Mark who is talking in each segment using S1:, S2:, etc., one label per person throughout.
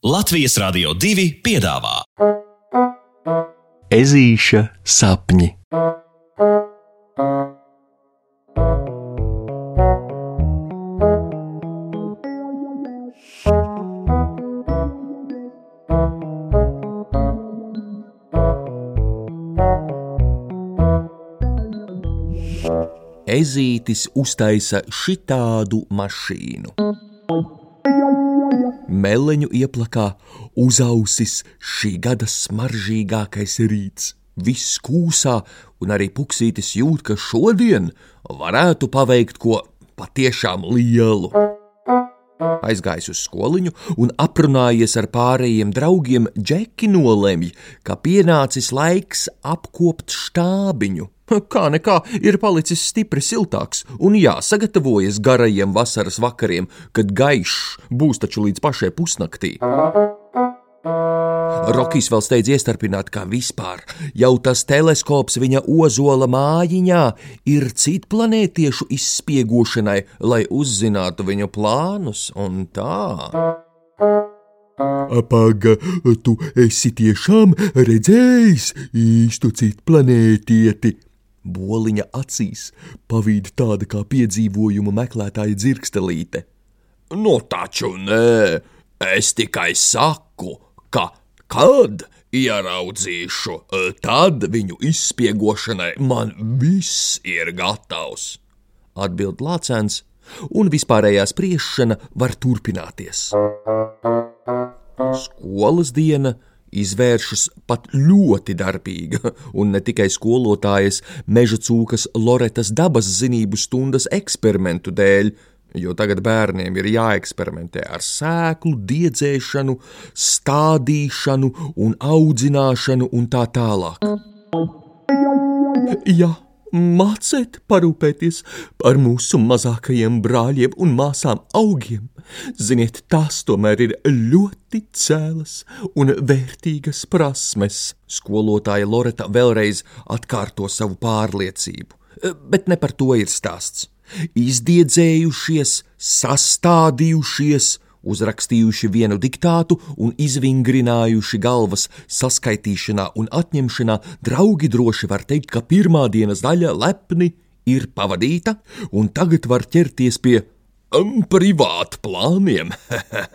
S1: Latvijas Rādio 2 piedāvā
S2: Ezīša sapņi. Ezītis uztaisa šitādu mašīnu. Meleņu ieplakā uzausis šī gada smaržīgākais rīts. Viss kūsā, un arī puksītis jūt, ka šodien varētu paveikt ko patiešām lielu. Aizgājis uz skoliņu un aprunājies ar pārējiem draugiem, Džeki nolemj, ka pienācis laiks apkopt štābiņu. Kā nekā ir palicis stipri siltāks, un jāsagatavojas garajiem vasaras vakariem, kad gaišs būs taču līdz pašai pusnaktī. Rokijs vēl steidz iestarpināt, kā vispār jau tas teleskops viņa ozola mājiņā ir citplanētiešu izspiegošanai, lai uzzinātu viņu plānus un tā.
S3: Apaga, tu esi tiešām redzējis īstu citplanētieti.
S2: Boliņa acīs pavīd tāda kā piedzīvojumu meklētāja dzirkstelīte.
S4: Nu, taču nē, es tikai saku, ka kad ieraudzīšu, tad viņu izspiegošanai man viss ir gatavs.
S2: Atbild Lācēns, un vispārējā spriešana var turpināties. Skolas diena izvēršas pat ļoti darbīga, un ne tikai skolotājas meža cūkas Loretas dabas zinību stundas eksperimentu dēļ, jo tagad bērniem ir jāeksperimentē ar sēklu, diedzēšanu, stādīšanu un audzināšanu un tā tālāk.
S3: Jā, māciet parūpēties par mūsu mazākajiem brāļiem un māsām augiem. Ziniet, tās tomēr ir ļoti cēlas un vērtīgas prasmes.
S2: Skolotāja Loreta vēlreiz atkārto savu pārliecību, bet ne par to ir stāsts. Izdiedzējušies, sastādījušies, uzrakstījuši vienu diktātu un izvingrinājuši galvas saskaitīšanā un atņemšanā, draugi droši var teikt, ka pirmā dienas daļa lepni ir pavadīta, un tagad var ķerties pie
S4: um, privātu plāniem,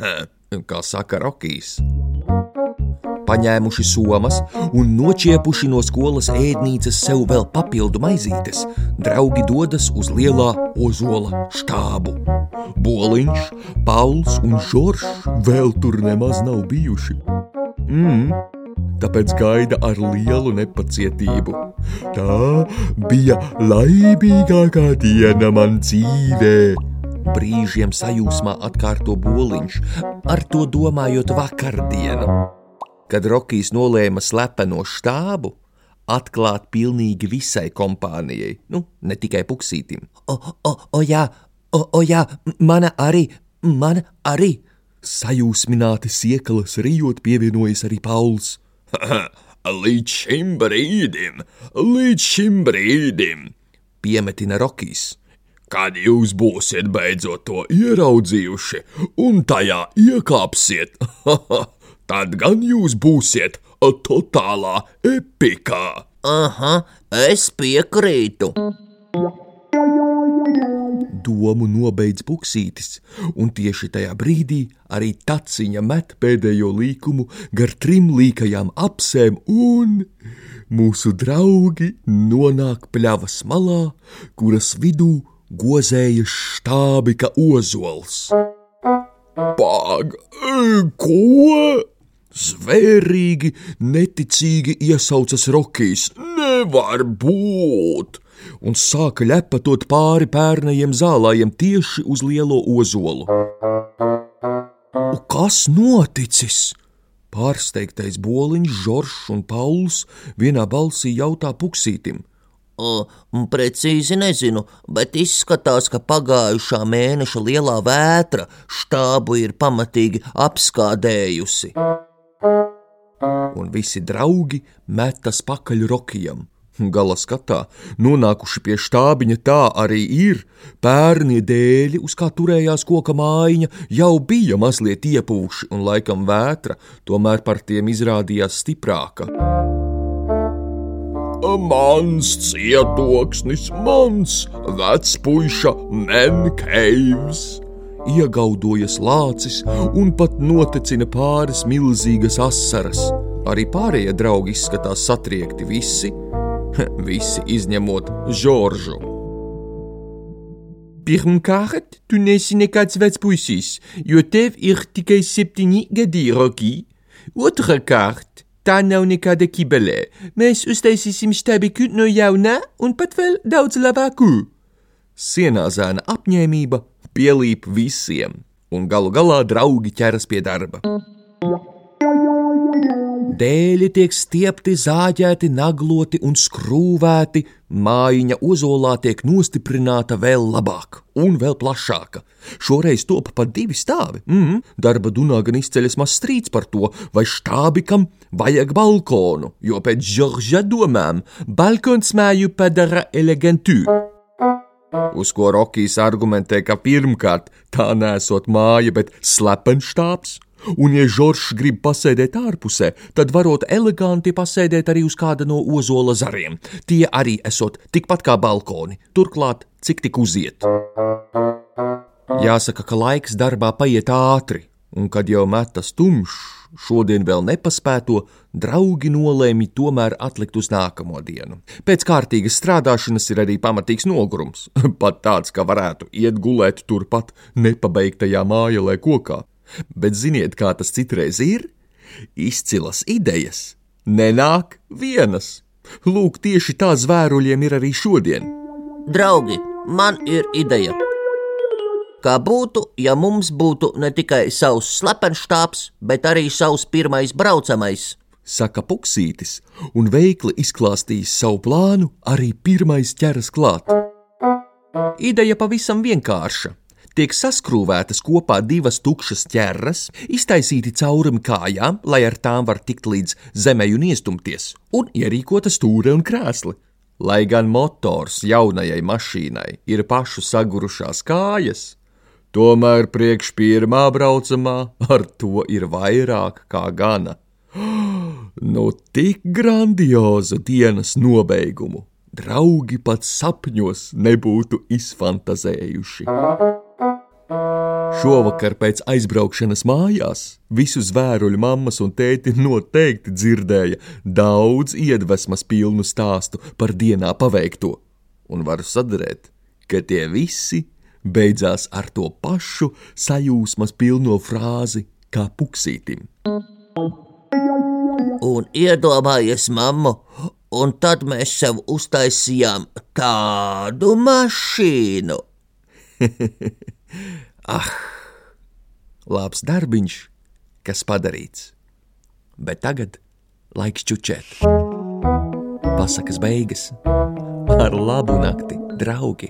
S2: kā saka Rokijs. Paņēmuši somas un noķiepuši no skolas ēdnīcas sev vēl papildu maizītes, draugi dodas uz lielā ozola štābu.
S3: Boliņš, Pauls un Žoržs vēl tur nemaz nav bijuši. Mm, tāpēc gaida ar lielu nepacietību. Tā bija laimīgākā diena man dzīvē.
S2: Brīžiem sajūsmā atkārto boliņš, ar to domājot vakardienu kad Rokijs nolēma slepeno štābu atklāt pilnīgi visai kompānijai, nu, ne tikai puksītim.
S5: O, o, o jā, o, o jā, mana arī, mana arī.
S2: Sajūsmināti siekalas rijot pievienojas arī Pauls.
S4: līdz šim brīdim, līdz šim brīdim,
S2: piemetina Rokijs.
S4: Kad jūs būsiet beidzot to ieraudzījuši un tajā iekāpsiet, tad gan jūs būsiet totālā epikā.
S5: Aha, es piekrītu.
S2: Domu nobeidz buksītis, un tieši tajā brīdī arī taciņa met pēdējo līkumu gar trim līkajām apsēm, un mūsu draugi nonāk pļavas malā, kuras vidū gozējas štābi kā ozols.
S4: Pag, ko?
S2: Zvērīgi, neticīgi iesaucas Rokijs.
S4: Nevar būt!
S2: Un sāka ļepatot pāri pērnajiem zālājiem tieši uz lielo ozolu. Un kas noticis? Pārsteigtais boliņš, Žoržs un Pauls vienā balsī jautā puksītim.
S5: O, precīzi nezinu, bet izskatās, ka pagājušā mēneša lielā vētra štābu ir pamatīgi apskādējusi
S2: un visi draugi metas pakaļ Rokijam. Gala skatā, nonākuši pie štābiņa, tā arī ir. Pērnie dēļi, uz kā turējās koka mājiņa, jau bija mazliet iepūši, un laikam vētra tomēr par tiem izrādījās stiprāka.
S4: Mans cietoksnis, mans vecpuiša Menkeivs!
S2: Iegaudojas lācis un pat notecina pāris milzīgas asaras. Arī pārējie draugi izskatās satriekti visi, visi izņemot Žoržu.
S3: Pirmkārt, tu nesi nekāds vecpuisis, jo tev ir tikai septiņi gadi, Roki. Otrakārt, tā nav nekāda kibele. Mēs uztaisīsim štabiku no jauna un pat vēl daudz labāku.
S2: Sienā zēna apņēmība pielīp visiem, un galu galā draugi ķeras pie darba. Dēļi tiek stiepti, zāģēti, nagloti un skrūvēti, mājiņa ozolā tiek nostiprināta vēl labāk un vēl plašāka. Šoreiz top pat divi stāvi. Mm -hmm. Darba dunā gan izceļas maz strīds par to, vai štābikam vajag balkonu, jo pēc Žorža domām balkons māju padara elegantu. Uz ko Rokijs argumentē, ka pirmkārt tā nesot māja, bet slepenštāps, un, ja Žoržs grib pasēdēt ārpusē, tad varot eleganti pasēdēt arī uz kāda no ozola zariem. Tie arī esot tikpat kā balkoni, turklāt cik tik uziet. Jāsaka, ka laiks darbā paiet ātri, un kad jau metas tumšs, šodien vēl nepaspēto, draugi nolēma tomēr atlikt uz nākamo dienu. Pēc kārtīgas strādāšanas ir arī pamatīgs nogurums, pat tāds, ka varētu iet gulēt turpat nepabeigtajā mājelē kokā. Bet ziniet, kā tas citreiz ir? Izcilas idejas nenāk vienas. Lūk, tieši tā zvēruļiem ir arī šodien.
S5: Draugi, man ir ideja. Kā būtu, ja mums būtu ne tikai savs slepenštāps, bet arī savs pirmais braucamais?
S2: Saka Puksītis, un veikli izklāstījis savu plānu, arī pirmais ķeras klāt. Ideja pavisam vienkārša tiek saskrūvētas kopā divas tukšas ķerras, iztaisīti caurumi kājām, lai ar tām var tikt līdz zemē un iestumties, un ierīkota stūre un krēsli. Lai gan motors jaunajai mašīnai ir pašu sagurušās kājas, tomēr priekš pirmā braucamā ar to ir vairāk kā gana. Nu, tik grandiozu dienas nobeigumu draugi pat sapņos nebūtu izfantazējuši. Šovakar pēc aizbraukšanas mājās visu zvēruļu mammas un tēti noteikti dzirdēja daudz iedvesmas pilnu stāstu par dienā paveikto, un varu sadarēt, ka tie visi beidzās ar to pašu sajūsmas pilno frāzi kā puksītim.
S5: Un iedomājies, mammu, un tad mēs sev uztaisījām tādu mašīnu.
S2: Ah, labs darbiņš, kas padarīts. Bet tagad laiks čučēt. Pasakas beigas ar labu nakti, draugi!